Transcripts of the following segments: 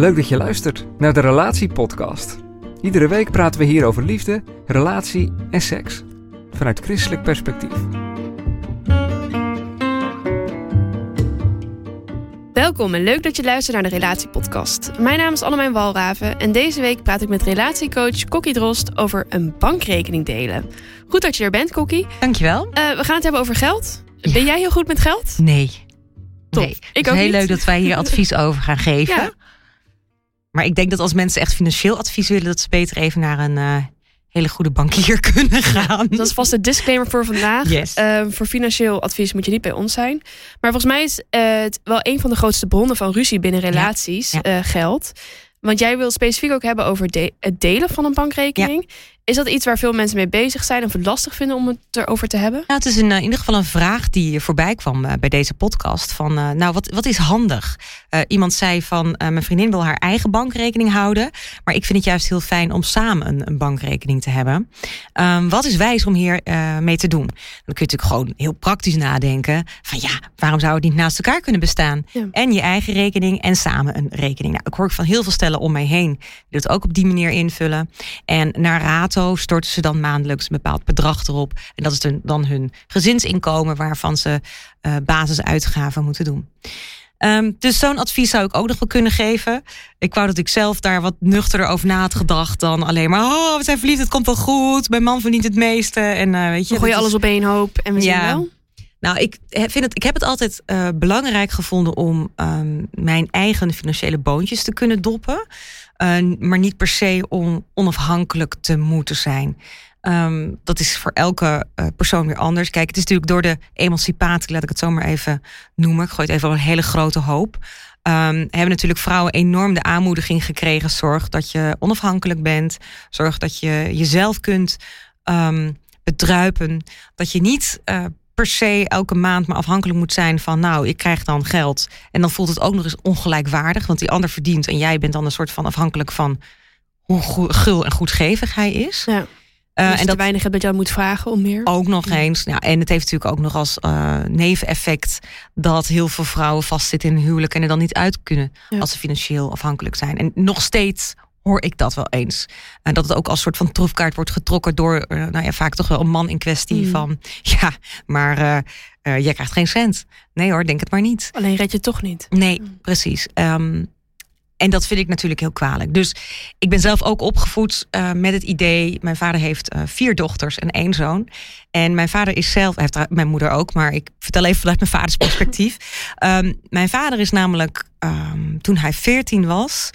Leuk dat je luistert naar de Relatiepodcast. Iedere week praten we hier over liefde, relatie en seks. Vanuit christelijk perspectief. Welkom en leuk dat je luistert naar de Relatiepodcast. Mijn naam is Annemijn Walraven en deze week praat ik met relatiecoach Kokkie Drost over een bankrekening delen. Goed dat je er bent, Kokkie. Dankjewel. Uh, we gaan het hebben over geld. Ben jij heel goed met geld? Nee. Top. Nee. Ik Het is ook heel niet. leuk dat wij hier advies over gaan geven. Ja. Maar ik denk dat als mensen echt financieel advies willen, dat ze beter even naar een eh, hele goede bankier kunnen gaan. Dat is vast de disclaimer voor vandaag. Yes. Eh, voor financieel advies moet je niet bij ons zijn. Maar volgens mij is eh, het wel een van de grootste bronnen van ruzie binnen relaties Ja. eh, geld. Want jij wil specifiek ook hebben over de- het delen van een bankrekening. Is dat iets waar veel mensen mee bezig zijn of het lastig vinden om het erover te hebben? Nou, het is eh, in ieder geval een vraag die voorbij kwam eh, bij deze podcast. Van, eh, nou, wat, wat is handig? Iemand zei van, mijn vriendin wil haar eigen bankrekening houden. Maar ik vind het juist heel fijn om samen een, een bankrekening te hebben. Ehm, wat is wijs om hier mee te doen? Dan kun je natuurlijk gewoon heel praktisch nadenken. Van ja, waarom zou het niet naast elkaar kunnen bestaan? Ja. En je eigen rekening en samen een rekening. Nou, ik hoor van heel veel stellen om mij heen die het ook op die manier invullen. En naar Storten ze dan maandelijks een bepaald bedrag erop. En dat is dan- hun gezinsinkomen waarvan ze eh, basisuitgaven moeten doen. Ehm, dus zo'n advies zou ik ook nog wel kunnen geven. Ik wou dat ik zelf daar wat nuchterder over na had gedacht dan alleen maar. Oh, we zijn verliefd, het komt wel goed. Mijn man verdient het meeste. En eh, weet je, gooi je is- alles op één hoop en we zien Ja. wel. nou, ik vind het, ik heb het altijd eh, belangrijk gevonden om ehm, mijn eigen financiële boontjes te kunnen doppen. Eh, maar niet per se om onafhankelijk te moeten zijn. Ehm, dat is voor elke eh, persoon weer anders. Kijk, het is natuurlijk door de emancipatie, laat ik het zo maar even noemen. Ik gooi het even op een hele grote hoop. Ehm, hebben natuurlijk vrouwen enorm de aanmoediging gekregen. Zorg dat je onafhankelijk bent. Zorg dat je jezelf kunt ehm, bedruipen. Dat je niet eh, per se elke maand maar afhankelijk moet zijn van, nou, ik krijg dan geld. En dan voelt het ook nog eens ongelijkwaardig, want die ander verdient en jij bent dan een soort van afhankelijk van hoe gul en goedgevig hij is. Ja. Eh, en te dat weinig hebt dat je dan moet vragen om meer. ook nog eens. Ja, en het heeft natuurlijk ook nog als eh, neveneffect dat heel veel vrouwen vastzitten in een huwelijk en er dan niet uit kunnen Ja. als ze financieel afhankelijk zijn. En nog steeds hoor ik dat wel eens. En dat het ook als soort van troefkaart wordt getrokken door, eh, nou ja, vaak toch wel een man in kwestie Mm. van, ja, maar eh, jij krijgt geen cent. Nee hoor, denk het maar niet. Alleen red je toch niet. Nee, Mm. precies. Ehm, en dat vind ik natuurlijk heel kwalijk. Dus ik ben zelf ook opgevoed met het idee. Mijn vader heeft vier dochters en één zoon. En mijn vader is zelf, hij heeft mijn moeder ook, maar ik vertel even vanuit mijn vaders perspectief. Ehm, mijn vader is namelijk ehm, toen hij 14 was.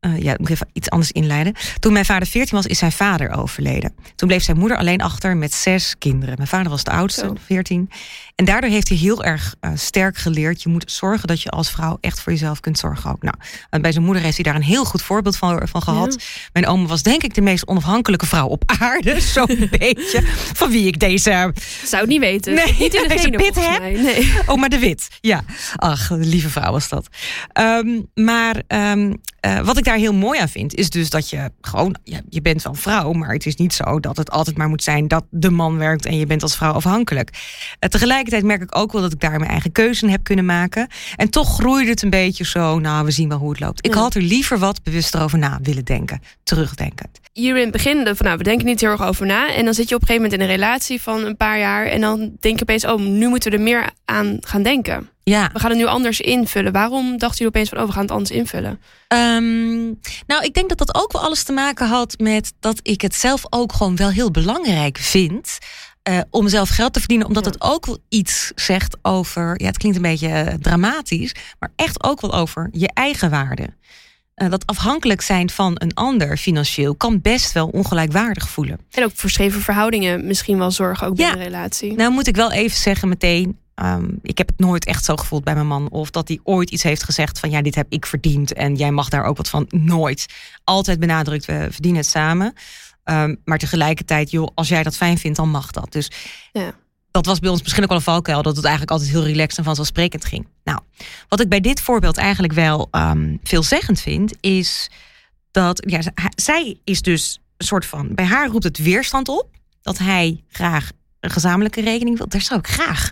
Eh, ja, ik moet even iets anders inleiden. Toen mijn vader 14 was, is zijn vader overleden. Toen bleef zijn moeder alleen achter met zes kinderen. Mijn vader was de oudste, Zo. 14. En daardoor heeft hij heel erg eh, sterk geleerd. Je moet zorgen dat je als vrouw echt voor jezelf kunt zorgen ook. Nou, en bij zijn moeder heeft hij daar een heel goed voorbeeld van, van gehad. Mijn oma was denk ik de meest onafhankelijke vrouw op aarde. Zo'n beetje. Van wie ik deze Zou het niet weten. Nee, niet in de deze pit heb. Nee. Oma de Wit. Ja, ach, lieve vrouw was dat. Ehm, maar ehm, eh, wat ik daar heel mooi aan vind, is dus dat je gewoon, ja, je bent wel vrouw, maar het is niet zo dat het altijd maar moet zijn dat de man werkt en je bent als vrouw afhankelijk. Eh, tegelijkertijd merk ik ook wel dat ik daar mijn eigen keuze in heb kunnen maken. En toch groeide het een beetje zo, nou, we zien wel hoe het loopt. Ik Ja. had er liever wat bewuster over na willen denken, terugdenkend. hier in het begin van nou, we denken niet heel erg over na. En dan zit je op een gegeven moment in een relatie van een paar jaar. En dan denk je opeens, oh, nu moeten we er meer aan gaan denken. Ja. We gaan het nu anders invullen. Waarom dachten jullie opeens van, oh, we gaan het anders invullen? Ehm, nou, ik denk dat dat ook wel alles te maken had met dat ik het zelf ook gewoon wel heel belangrijk vind. eh, om zelf geld te verdienen, omdat Ja. het ook wel iets zegt over. Ja, het klinkt een beetje eh, dramatisch, maar echt ook wel over je eigen waarde. Eh, dat afhankelijk zijn van een ander financieel kan best wel ongelijkwaardig voelen. En ook voor scheve verhoudingen misschien wel zorgen ook bij Ja. een relatie. Nou moet ik wel even zeggen meteen. Ehm, ik heb het nooit echt zo gevoeld bij mijn man. Of dat hij ooit iets heeft gezegd van ja, dit heb ik verdiend. En jij mag daar ook wat van. Nooit. Altijd benadrukt, we verdienen het samen. Ehm, maar tegelijkertijd, joh, als jij dat fijn vindt, dan mag dat. Dus Ja. dat was bij ons misschien ook wel een valkuil. Dat het eigenlijk altijd heel relaxed en vanzelfsprekend ging. Nou, wat ik bij dit voorbeeld eigenlijk wel ehm, veelzeggend vind, is dat ja, zij is dus een soort van. Bij haar roept het weerstand op dat hij graag een gezamenlijke rekening wil. Daar zou ik graag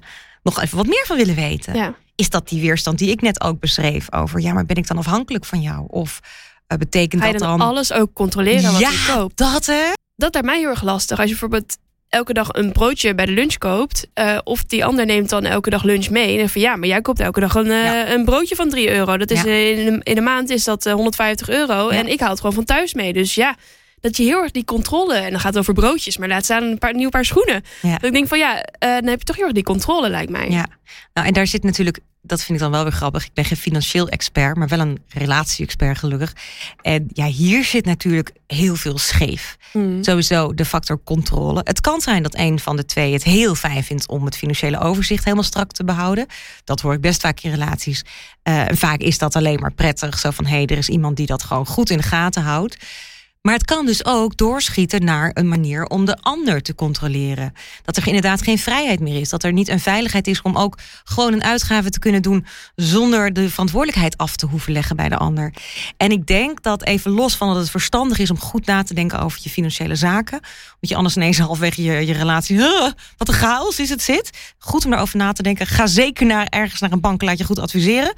nog even wat meer van willen weten. Ja. Is dat die weerstand die ik net ook beschreef over, ja, maar ben ik dan afhankelijk van jou? Of eh, betekent Ga je dat dan dan. alles ook controleren wat ja, je koopt? dat hè? Dat lijkt mij heel erg lastig. Als je bijvoorbeeld elke dag een broodje bij de lunch koopt. eh, of die ander neemt dan elke dag lunch mee. En dan van ja, maar jij koopt elke dag een, eh, Ja. een broodje van 3 euro. Dat is Ja. in, de, in de maand is dat eh, 150 euro. Ja. En ik haal het gewoon van thuis mee. Dus ja, dat je heel erg die controle. En dan gaat het over broodjes. Maar laat staan een paar, nieuw paar schoenen. Ja. Dat ik denk van ja, eh, dan heb je toch heel erg die controle lijkt mij. Ja, nou en daar zit natuurlijk, dat vind ik dan wel weer grappig. Ik ben geen financieel expert, maar wel een relatie-expert gelukkig. En ja, hier zit natuurlijk heel veel scheef. Hmm. Sowieso de factor controle. Het kan zijn dat een van de twee het heel fijn vindt om het financiële overzicht helemaal strak te behouden. Dat hoor ik best vaak in relaties. Eh, en vaak is dat alleen maar prettig. Zo van hé, hey, er is iemand die dat gewoon goed in de gaten houdt. Maar het kan dus ook doorschieten naar een manier om de ander te controleren. Dat er inderdaad geen vrijheid meer is. Dat er niet een veiligheid is om ook gewoon een uitgave te kunnen doen zonder de verantwoordelijkheid af te hoeven leggen bij de ander. En ik denk dat even los van dat het verstandig is om goed na te denken over je financiële zaken. Want je anders ineens halfweg je, je relatie. "Huh, wat een chaos is het zit. Goed om daarover na te denken. Ga zeker naar, ergens naar een bank, laat je goed adviseren.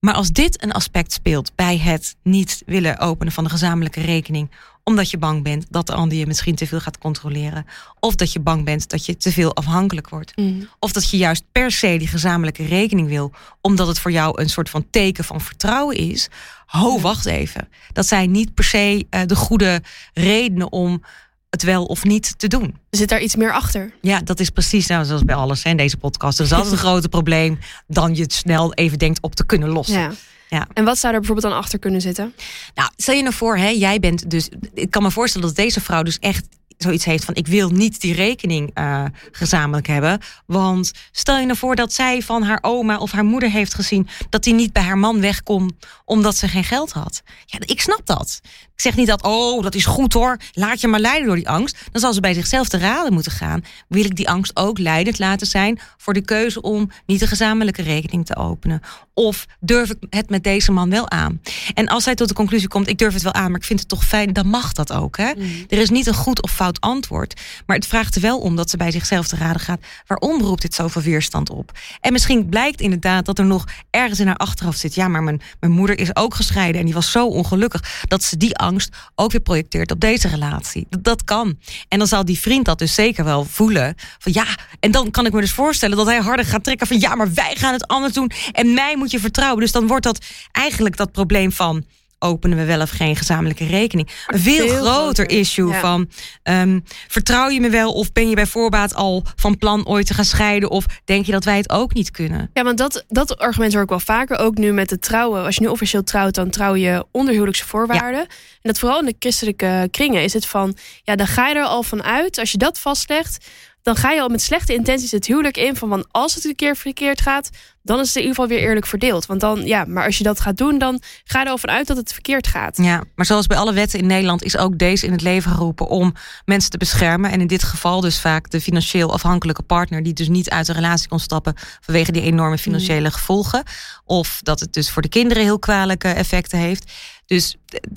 Maar als dit een aspect speelt bij het niet willen openen van de gezamenlijke rekening, omdat je bang bent dat de ander je misschien te veel gaat controleren, of dat je bang bent dat je te veel afhankelijk wordt, Hmm. of dat je juist per se die gezamenlijke rekening wil, omdat het voor jou een soort van teken van vertrouwen is. Ho, wacht even. Dat zijn niet per se eh, de goede redenen om het wel of niet te doen. Zit daar iets meer achter? Ja, dat is precies nou, zoals bij alles hè, in deze podcast. Er is altijd een groter probleem dan je het snel even denkt op te kunnen lossen. Ja. Ja. En wat zou er bijvoorbeeld dan achter kunnen zitten? Nou, stel je nou voor, hè, jij bent dus. Ik kan me voorstellen dat deze vrouw dus echt zoiets heeft van: ik wil niet die rekening eh, gezamenlijk hebben. Want stel je nou voor dat zij van haar oma of haar moeder heeft gezien dat die niet bij haar man wegkomt omdat ze geen geld had. Ja, ik snap dat. Ik zeg niet dat, oh, dat is goed hoor. Laat je maar leiden door die angst. Dan zal ze bij zichzelf te raden moeten gaan. Wil ik die angst ook leidend laten zijn voor de keuze om niet de gezamenlijke rekening te openen? Of durf ik het met deze man wel aan? En als zij tot de conclusie komt, ik durf het wel aan, maar ik vind het toch fijn, dan mag dat ook. Hè? Er is niet een goed of fout antwoord. Maar het vraagt er wel om dat ze bij zichzelf te raden gaat. Waarom roept dit zoveel weerstand op? En misschien blijkt inderdaad dat er nog ergens in haar achterhoofd zit. Ja, maar mijn, mijn moeder is ook gescheiden en die was zo ongelukkig dat ze die angst ook weer projecteert op deze relatie. Dat, dat kan. En dan zal die vriend dat dus zeker wel voelen. Van ja, en dan kan ik me dus voorstellen dat hij harder gaat trekken van ja, maar wij gaan het anders doen en mij moet je vertrouwen. Dus dan wordt dat eigenlijk dat probleem van openen we wel of geen gezamenlijke rekening. Een veel, Veel groter, groter, issue ja. van ehm, vertrouw je me wel of ben je bij voorbaat al van plan ooit te gaan scheiden of denk je dat wij het ook niet kunnen? Ja, want dat, dat argument hoor ik wel vaker. Ook nu met het trouwen. Als je nu officieel trouwt, dan trouw je onder huwelijkse voorwaarden. En dat vooral in de christelijke kringen is het van... Ja, dan ga je er al van uit. Als je dat vastlegt, dan ga je al met slechte intenties het huwelijk in. Van, van als het een keer verkeerd gaat, dan is het in ieder geval weer eerlijk verdeeld. Want dan, ja, maar als je dat gaat doen, dan ga je er van uit dat het verkeerd gaat. Ja, maar zoals bij alle wetten in Nederland is ook deze in het leven geroepen om mensen te beschermen. En in dit geval dus vaak de financieel afhankelijke partner, die dus niet uit de relatie kon stappen vanwege die enorme financiële gevolgen. Of dat het dus voor de kinderen heel kwalijke effecten heeft. Dus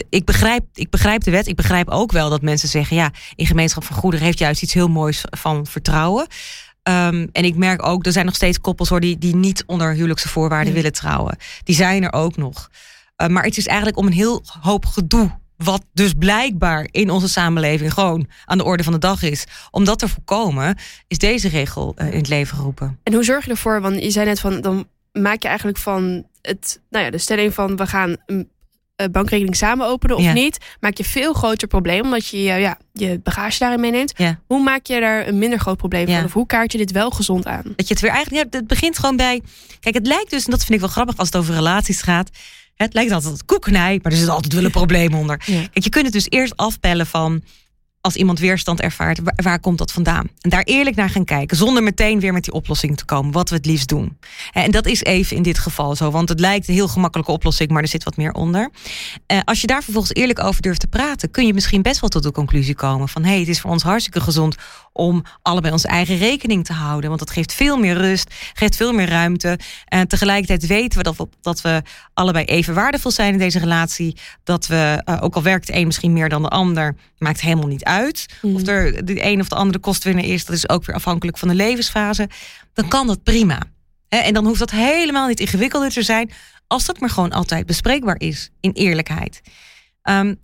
ik begrijp, ik begrijp de wet. Ik begrijp ook wel dat mensen zeggen: ja, in gemeenschap van goederen heeft juist iets heel moois van vertrouwen. Ehm, en ik merk ook, er zijn nog steeds koppels hoor, die, die niet onder huwelijkse voorwaarden willen trouwen. Die zijn er ook nog. Uh, maar het is eigenlijk om een heel hoop gedoe. Wat dus blijkbaar in onze samenleving gewoon aan de orde van de dag is. Om dat te voorkomen, is deze regel uh, in het leven geroepen. En hoe zorg je ervoor? Want je zei net van, dan maak je eigenlijk van het, nou ja, de stelling van we gaan een bankrekening samen openen of Ja. niet, maak je veel groter probleem omdat je uh, ja, je bagage daarin meeneemt. Ja. Hoe maak je daar een minder groot probleem Ja. van? Of hoe kaart je dit wel gezond aan? Dat je het weer eigenlijk, ja, het begint gewoon bij. Kijk, het lijkt dus, en dat vind ik wel grappig als het over relaties gaat. Het lijkt altijd koekenij, maar er zit altijd wel een probleem onder. Kijk, je kunt het dus eerst afpellen van. Als iemand weerstand ervaart, waar, komt dat vandaan? En daar eerlijk naar gaan kijken, zonder meteen weer met die oplossing te komen, wat we het liefst doen. En dat is even in dit geval zo, want het lijkt een heel gemakkelijke oplossing, maar er zit wat meer onder. Uh, als je daar vervolgens eerlijk over durft te praten, kun je misschien best wel tot de conclusie komen van hé, hey, het is voor ons hartstikke gezond om allebei onze eigen rekening te houden, want dat geeft veel meer rust, geeft veel meer ruimte. En tegelijkertijd weten we dat we, dat we allebei even waardevol zijn in deze relatie, dat we, uh, ook al werkt de een misschien meer dan de ander, maakt helemaal niet uit. Mm. Of er de een of de andere kostwinner is, dat is ook weer afhankelijk van de levensfase. Dan kan dat prima. En dan hoeft dat helemaal niet ingewikkelder te zijn, als dat maar gewoon altijd bespreekbaar is, in eerlijkheid. Um,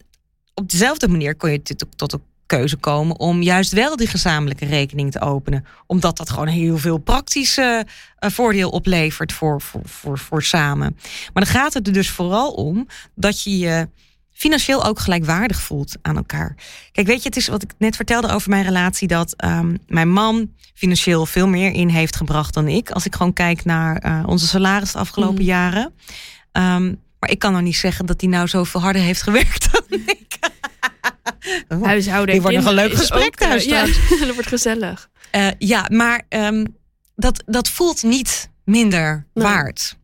op dezelfde manier kon je tot een keuze komen om juist wel die gezamenlijke rekening te openen. Omdat dat gewoon heel veel praktische uh, voordeel oplevert voor, voor, voor, voor samen. Maar dan gaat het er dus vooral om dat je je financieel ook gelijkwaardig voelt aan elkaar. Kijk, weet je, het is wat ik net vertelde over mijn relatie, dat um, mijn man financieel veel meer in heeft gebracht dan ik. Als ik gewoon kijk naar uh, onze salaris de afgelopen mm. jaren. Um, maar ik kan nou niet zeggen dat hij nou zoveel harder heeft gewerkt dan ik. Huishouden. Die wordt nog een leuk gesprek ook, thuis uh, Ja, dat wordt gezellig. Uh, ja, maar um, dat, dat voelt niet minder nee. waard.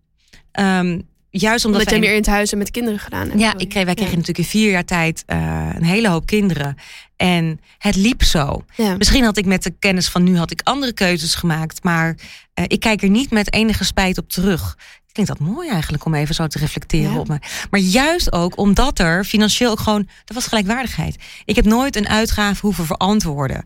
Um, juist omdat, omdat jij meer in het huis en met kinderen gedaan hebt. Ja, ik kreeg, wij kregen ja. natuurlijk in vier jaar tijd uh, een hele hoop kinderen. En het liep zo. Ja. Misschien had ik met de kennis van nu had ik andere keuzes gemaakt. Maar uh, ik kijk er niet met enige spijt op terug. Klinkt dat mooi eigenlijk om even zo te reflecteren ja. op me. Maar juist ook omdat er financieel ook gewoon, dat was gelijkwaardigheid. Ik heb nooit een uitgave hoeven verantwoorden.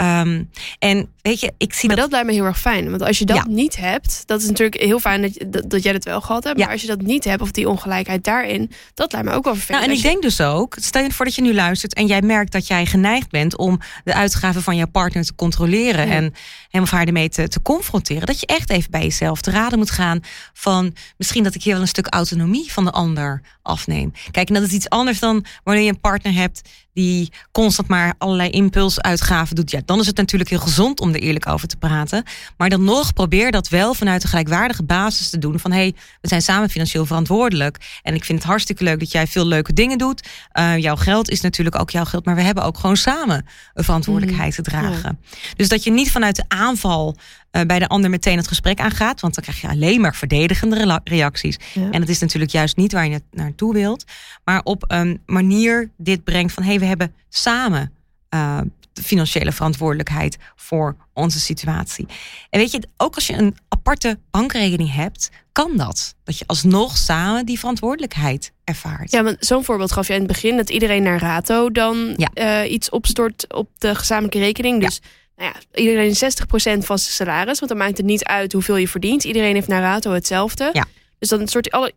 Um, en weet je, ik zie maar dat... dat lijkt me heel erg fijn. Want als je dat ja. niet hebt, dat is natuurlijk heel fijn dat, dat, dat jij het wel gehad hebt. Ja. Maar als je dat niet hebt, of die ongelijkheid daarin, dat lijkt me ook wel vervelend. Nou, en ik je... denk dus ook, stel je voor dat je nu luistert en jij merkt dat jij geneigd bent om de uitgaven van jouw partner te controleren ja. en hem of haar ermee te, te confronteren. Dat je echt even bij jezelf te raden moet gaan van misschien dat ik hier wel een stuk autonomie van de ander afneem. Kijk, en dat is iets anders dan wanneer je een partner hebt die constant maar allerlei impulsuitgaven doet. Ja, dan is het natuurlijk heel gezond om er eerlijk over te praten. Maar dan nog probeer dat wel vanuit een gelijkwaardige basis te doen. Van hé, hey, we zijn samen financieel verantwoordelijk. En ik vind het hartstikke leuk dat jij veel leuke dingen doet. Uh, jouw geld is natuurlijk ook jouw geld. Maar we hebben ook gewoon samen een verantwoordelijkheid mm, te dragen. Dus dat je niet vanuit de aanval bij de ander meteen het gesprek aangaat. Want dan krijg je alleen maar verdedigende reacties. Ja. En dat is natuurlijk juist niet waar je naartoe wilt. Maar op een manier dit brengt van hé, hey, we hebben samen uh, de financiële verantwoordelijkheid voor onze situatie. En weet je, ook als je een aparte bankrekening hebt, kan dat. Dat je alsnog samen die verantwoordelijkheid ervaart. Ja, want zo'n voorbeeld gaf je in het begin dat iedereen naar Rato dan ja. uh, iets opstort op de gezamenlijke rekening. Dus ja nou ja, iedereen 60% van zijn salaris. Want dan maakt het niet uit hoeveel je verdient. Iedereen heeft naar rato hetzelfde. Ja. Dus dan soort alle,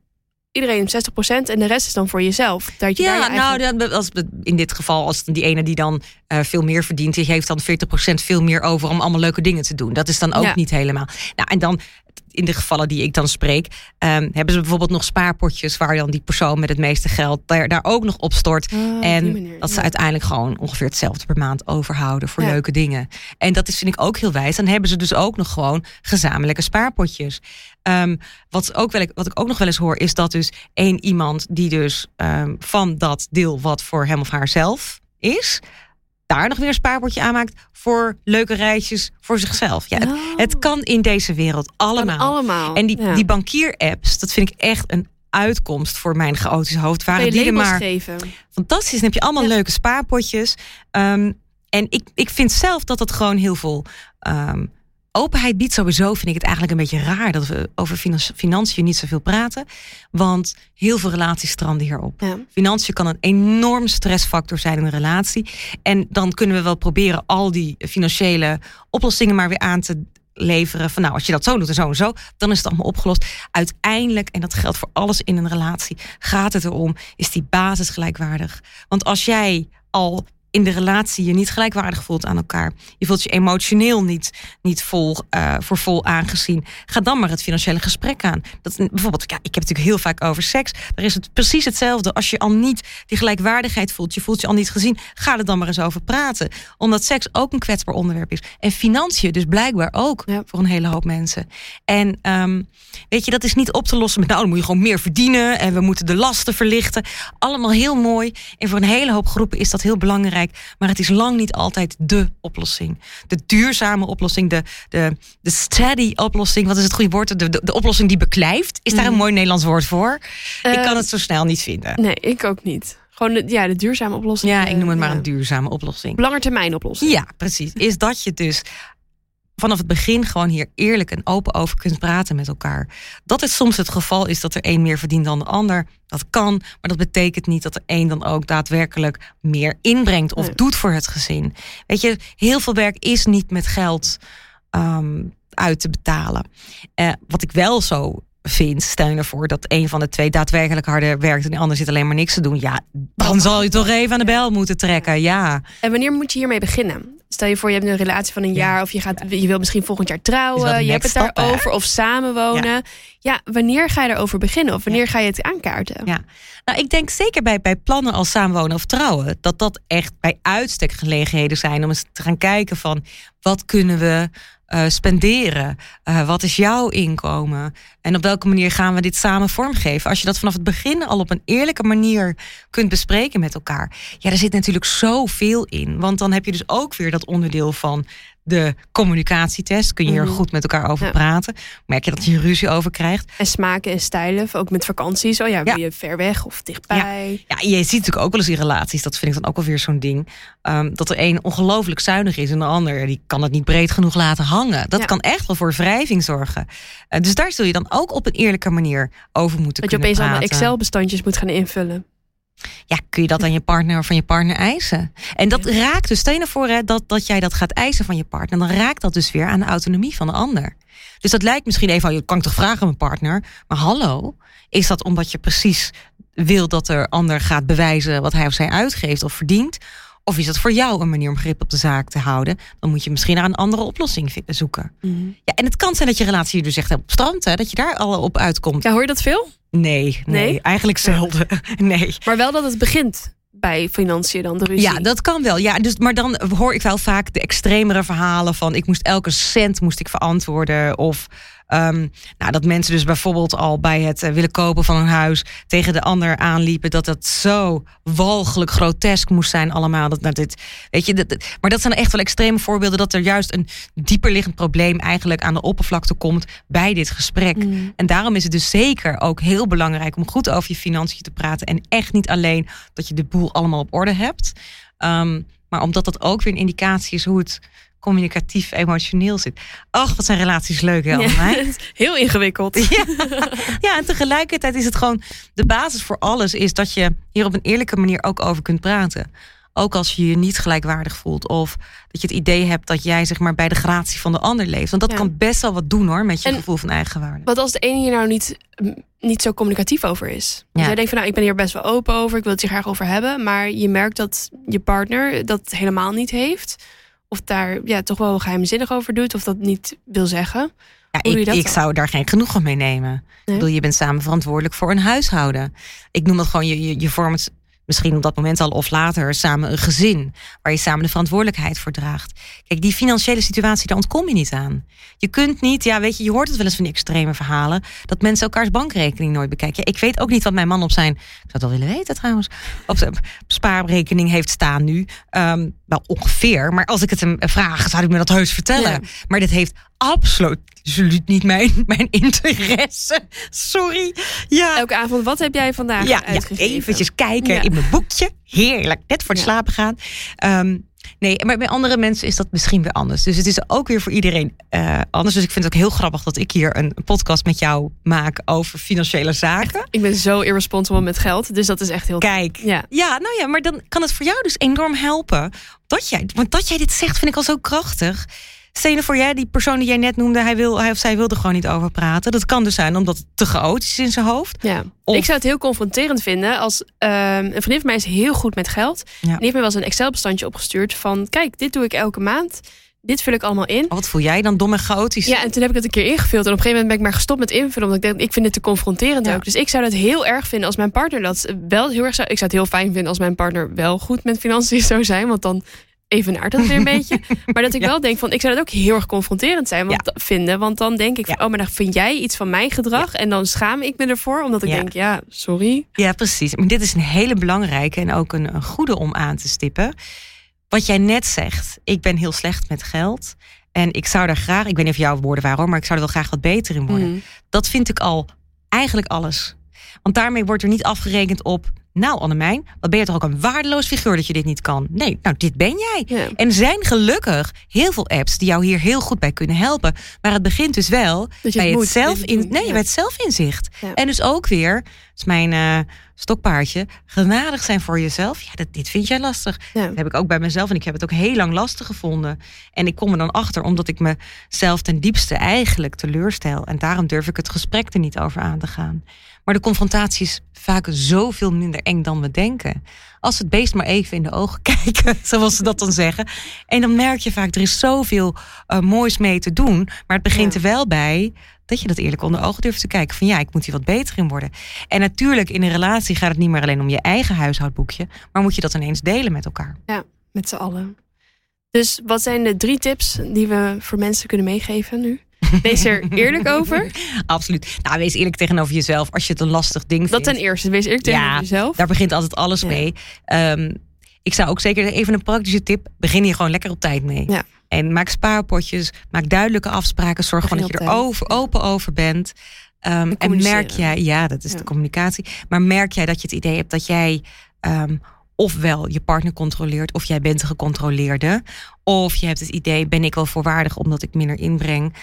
iedereen 60% en de rest is dan voor jezelf. Dat je ja, daar je eigen... nou, als, in dit geval, als die ene die dan uh, veel meer verdient, die heeft dan 40% veel meer over om allemaal leuke dingen te doen. Dat is dan ook ja. niet helemaal. Nou, en dan in de gevallen die ik dan spreek, um, hebben ze bijvoorbeeld nog spaarpotjes waar dan die persoon met het meeste geld daar, daar ook nog op stort. Oh, en manier, dat ze uiteindelijk gewoon ongeveer hetzelfde per maand overhouden voor ja. leuke dingen. En dat is, vind ik ook heel wijs. Dan hebben ze dus ook nog gewoon gezamenlijke spaarpotjes. Um, wat, ook wel, wat ik ook nog wel eens hoor, is dat dus één iemand die dus um, van dat deel wat voor hem of haar zelf is, daar nog weer een spaarpotje aanmaakt voor leuke reisjes voor zichzelf. Ja, het, oh. het kan in deze wereld allemaal. En die, ja. die bankier-apps, dat vind ik echt een uitkomst voor mijn chaotische hoofd. Waren die er maar geven. fantastisch. Dan heb je allemaal Ja. leuke spaarpotjes. Um, en ik, ik vind zelf dat het gewoon heel veel um, openheid biedt. Sowieso vind ik het eigenlijk een beetje raar dat we over finan- financiën niet zoveel praten. Want heel veel relaties stranden hierop. Ja. Financiën kan een enorm stressfactor zijn in een relatie. En dan kunnen we wel proberen al die financiële oplossingen maar weer aan te leveren. Van nou, als je dat zo doet en zo en zo, dan is het allemaal opgelost. Uiteindelijk, en dat geldt voor alles in een relatie, gaat het erom, is die basis gelijkwaardig. Want als jij al in de relatie je niet gelijkwaardig voelt aan elkaar. Je voelt je emotioneel niet, niet vol, uh, voor vol aangezien. Ga dan maar het financiële gesprek aan. Dat, bijvoorbeeld, ja, ik heb het natuurlijk heel vaak over seks. Daar is het precies hetzelfde. Als je al niet die gelijkwaardigheid voelt, je voelt je al niet gezien, ga er dan maar eens over praten. Omdat seks ook een kwetsbaar onderwerp is. En financiën dus blijkbaar ook Ja. voor een hele hoop mensen. En um, weet je, dat is niet op te lossen met nou, dan moet je gewoon meer verdienen en we moeten de lasten verlichten. Allemaal heel mooi. En voor een hele hoop groepen is dat heel belangrijk belangrijk, maar het is lang niet altijd de oplossing. De duurzame oplossing, de, de, de steady oplossing, wat is het goede woord? De, de, de oplossing die beklijft. Is daar een Mhm. mooi Nederlands woord voor? ik Eh, kan het zo snel niet vinden. Nee, ik ook niet. Gewoon de, ja, de duurzame oplossing. Ja, ik noem het eh, maar ja. een duurzame oplossing. Langetermijn oplossing. Ja, precies. Is dat je dus vanaf het begin gewoon hier eerlijk en open over kunt praten met elkaar. Dat het soms het geval is dat er een meer verdient dan de ander. Dat kan, maar dat betekent niet dat de een dan ook daadwerkelijk meer inbrengt of Nee. doet voor het gezin. Weet je, heel veel werk is niet met geld ehm, uit te betalen. Eh, wat ik wel zo vind, stel je ervoor dat een van de twee daadwerkelijk harder werkt en de ander zit alleen maar niks te doen. Ja, dan zal je toch even aan de bel moeten trekken. Ja. En wanneer moet je hiermee beginnen? Stel je voor, je hebt een relatie van een Ja. jaar... of je, gaat, je wil misschien volgend jaar trouwen. Je hebt het daarover of samenwonen. Ja. wanneer ga je daarover beginnen? Of wanneer ga je het aankaarten? Ja. Nou, ik denk zeker bij, bij plannen als samenwonen of trouwen, dat dat echt bij uitstek gelegenheden zijn om eens te gaan kijken van wat kunnen we eh, spenderen? Eh, wat is jouw inkomen? En op welke manier gaan we dit samen vormgeven? Als je dat vanaf het begin al op een eerlijke manier kunt bespreken met elkaar. Ja, er zit natuurlijk zoveel in. Want dan heb je dus ook weer dat onderdeel van de communicatietest. Kun je hier Mhm. goed met elkaar over Ja. praten. Merk je dat je ruzie over krijgt. En smaken en stijlen, ook met vakanties. Oh ja, wil je ver weg of dichtbij? Ja, je ziet natuurlijk ook wel eens in relaties, dat vind ik dan ook wel weer zo'n ding. ehm, dat er een ongelooflijk zuinig is en de ander die kan het niet breed genoeg laten hangen. Dat Ja. kan echt wel voor wrijving zorgen. Eh, dus daar zul je dan ook op een eerlijke manier over moeten Dat je kunnen opeens allemaal praten. Excel-bestandjes moet gaan invullen. Ja, kun je dat aan je partner of van je partner eisen? En dat raakt dus, stel je nou voor hè, dat, dat jij dat gaat eisen van je partner, dan raakt dat dus weer aan de autonomie van de ander. Dus dat lijkt misschien even, van, je kan ik toch vragen aan mijn partner, maar hallo, is dat omdat je precies wil dat de ander gaat bewijzen wat hij of zij uitgeeft of verdient? Of is dat voor jou een manier om grip op de zaak te houden? Dan moet je misschien naar een andere oplossing zoeken. Ja, en het kan zijn dat je relatie dus echt op strand, hè, dat je daar al op uitkomt. Ja, hoor je dat veel? Nee, nee, Nee? eigenlijk zelden. Nee. Maar wel dat het begint bij financiën dan, de ruzie. Ja, dat kan wel. Ja, dus, maar dan hoor ik wel vaak de extremere verhalen van ik moest elke cent moest ik verantwoorden. Of ehm, nou, dat mensen dus bijvoorbeeld al bij het eh, willen kopen van een huis tegen de ander aanliepen. Dat dat zo walgelijk grotesk moest zijn allemaal. Dat, nou, dit, weet je, dat, dat- maar dat zijn echt wel extreme voorbeelden dat er juist een dieperliggend probleem eigenlijk aan de oppervlakte komt bij dit gesprek. Mm. En daarom is het dus zeker ook heel belangrijk om goed over je financiën te praten. En echt niet alleen dat je de boel allemaal op orde hebt. Ehm, maar omdat dat ook weer een indicatie is hoe het communicatief emotioneel zit. Ach, wat zijn relaties leuk, hè, Ja, heel ingewikkeld. Ja. ja, en tegelijkertijd is het gewoon de basis voor alles is dat je hier op een eerlijke manier ook over kunt praten. Ook als je je niet gelijkwaardig voelt of dat je het idee hebt dat jij zeg maar bij de gratie van de ander leeft. Want dat Ja. kan best wel wat doen hoor met je En- gevoel van eigenwaarde. Wat als de ene hier nou niet, niet zo communicatief over is? Ja. jij denkt van nou, ik ben hier best wel open over, ik wil het hier graag over hebben. Maar je merkt dat je partner dat helemaal niet heeft. Of daar ja, toch wel geheimzinnig over doet, of dat niet wil zeggen. Ja, ik, ik zou daar geen genoegen mee nemen. Nee? Ik bedoel, je bent samen verantwoordelijk voor een huishouden. Ik noem dat gewoon, je, je, je vormt misschien op dat moment al of later samen een gezin. Waar je samen de verantwoordelijkheid voor draagt. Kijk, die financiële situatie, daar ontkom je niet aan. Je kunt niet, ja weet je, je hoort het wel eens van die extreme verhalen. Dat mensen elkaars bankrekening nooit bekijken. Ja, ik weet ook niet wat mijn man op zijn, ik zou het wel willen weten trouwens. Op zijn spaarrekening heeft staan nu. Ehm, wel ongeveer, maar als ik het hem vraag, zou ik me dat heus vertellen. Ja. Maar dit heeft absoluut niet mijn, mijn interesse. Sorry. Ja, Elke avond, wat heb jij vandaag ja, ja eventjes kijken in mijn boekje. Heerlijk, net voor het slapen gaan. Ehm, nee, maar bij andere mensen is dat misschien weer anders. Dus het is ook weer voor iedereen eh, anders. Dus ik vind het ook heel grappig dat ik hier een podcast met jou maak over financiële zaken. Ik ben zo irresponsible met geld, dus dat is echt heel... Kijk, Ja. ja, nou ja, maar dan kan het voor jou dus enorm helpen. Dat jij, want dat jij dit zegt, vind ik al zo krachtig. Stel je nou voor jij, die persoon die jij net noemde, hij, wil, hij of zij wil er gewoon niet over praten. Dat kan dus zijn omdat het te chaotisch is in zijn hoofd. Ja. Of- Ik zou het heel confronterend vinden als ehm, een vriendin van mij is heel goed met geld. Ja. Die heeft mij wel eens een Excel-bestandje opgestuurd van: kijk, dit doe ik elke maand. Dit vul ik allemaal in. Oh, wat voel jij dan dom en chaotisch? Ja, en toen heb ik het een keer ingevuld. En op een gegeven moment ben ik maar gestopt met invullen. Omdat ik denk, ik vind het te confronterend Ja. ook. Dus ik zou het heel erg vinden als mijn partner dat wel heel erg zou... Ik zou het heel fijn vinden als mijn partner wel goed met financiën zou zijn. Want dan evenaart dat weer een beetje. Maar dat ik Ja. wel denk van, ik zou dat ook heel erg confronterend zijn want, vinden. Want dan denk ik van, Ja. oh, maar dan vind jij iets van mijn gedrag. En dan schaam ik me ervoor. Omdat ik denk, ja, sorry. Ja, precies. Maar dit is een hele belangrijke en ook een, een goede om aan te stippen. wat jij net zegt, ik ben heel slecht met geld. En ik zou daar graag, ik weet niet of jouw woorden waren hoor, maar ik zou er wel graag wat beter in worden. Mhm. Dat vind ik al eigenlijk alles. Want daarmee wordt er niet afgerekend op. Nou, Annemijn, wat ben je toch ook een waardeloos figuur dat je dit niet kan? Nee, nou, dit ben jij. Ja. En er zijn gelukkig heel veel apps die jou hier heel goed bij kunnen helpen. Maar het begint dus wel bij het zelf in, nee, ja. bij het zelfinzicht. Ja. En dus ook weer, dat is mijn eh, stokpaardje, genadig zijn voor jezelf. Ja, dat, dit vind jij lastig. Dat heb ik ook bij mezelf en ik heb het ook heel lang lastig gevonden. En ik kom er dan achter omdat ik mezelf ten diepste eigenlijk teleurstel. En daarom durf ik het gesprek er niet over aan te gaan. Maar de confrontatie is vaak zoveel minder eng dan we denken. Als het beest maar even in de ogen kijken, zoals ze dat dan zeggen. En dan merk je vaak, er is zoveel eh, moois mee te doen. Maar het begint Ja. er wel bij dat je dat eerlijk onder ogen durft te kijken. Van ja, ik moet hier wat beter in worden. En natuurlijk, in een relatie gaat het niet meer alleen om je eigen huishoudboekje. Maar moet je dat ineens delen met elkaar. Met z'n allen. Dus wat zijn de drie tips die we voor mensen kunnen meegeven nu? Wees er eerlijk over. Absoluut. Nou, wees eerlijk tegenover jezelf als je het een lastig ding Dat vindt. ten eerste. Wees eerlijk tegenover Ja, jezelf. Daar begint altijd alles Ja. mee. Ehm, ik zou ook zeker even een praktische tip. Begin hier gewoon lekker op tijd mee. Ja. En maak spaarpotjes. Maak duidelijke afspraken. Zorg gewoon dat je er over, open over bent. Ehm, en merk jij, ja, dat is Ja. de communicatie. Maar merk jij dat je het idee hebt dat jij ehm, ofwel je partner controleert, of jij bent de gecontroleerde, of je hebt het idee, ben ik wel voorwaardig omdat ik minder inbreng,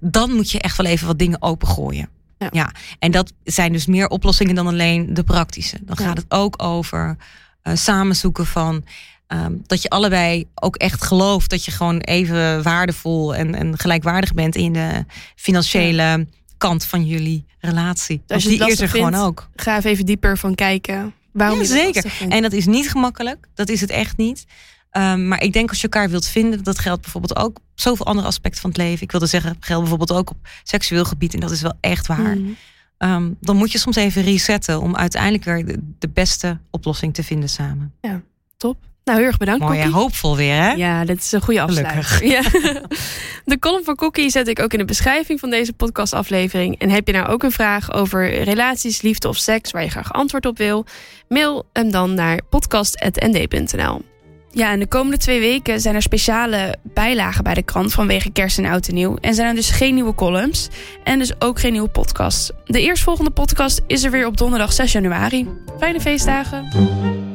dan moet je echt wel even wat dingen opengooien. Ja. Ja, en dat zijn dus meer oplossingen dan alleen de praktische. Dan gaat het ook over eh samenzoeken van ehm, dat je allebei ook echt gelooft dat je gewoon even waardevol en, en gelijkwaardig bent in de financiële kant van jullie relatie. Als je die is er gewoon ook. Ga even dieper van kijken. Waarom Ja, je zeker. En dat is niet gemakkelijk. Dat is het echt niet. Ehm, maar ik denk als je elkaar wilt vinden, dat geldt bijvoorbeeld ook op zoveel andere aspecten van het leven. Ik wilde zeggen, geldt bijvoorbeeld ook op seksueel gebied. En dat is wel echt waar. Mhm. Ehm, dan moet je soms even resetten om uiteindelijk weer de, de beste oplossing te vinden samen. Top. Nou, heel erg bedankt, Mooi? Kokkie. hoopvol weer, hè? Ja, dit is een goede afsluiter. Ja. De column van Cookie zet ik ook in de beschrijving van deze podcastaflevering. En heb je nou ook een vraag over relaties, liefde of seks waar je graag antwoord op wil? Mail hem dan naar podcast.nd.nl. Ja, en de komende twee weken zijn er speciale bijlagen bij de krant vanwege kerst en oud en nieuw. En zijn er dus geen nieuwe columns en dus ook geen nieuwe podcast. De eerstvolgende podcast is er weer op donderdag 6 januari. Fijne feestdagen!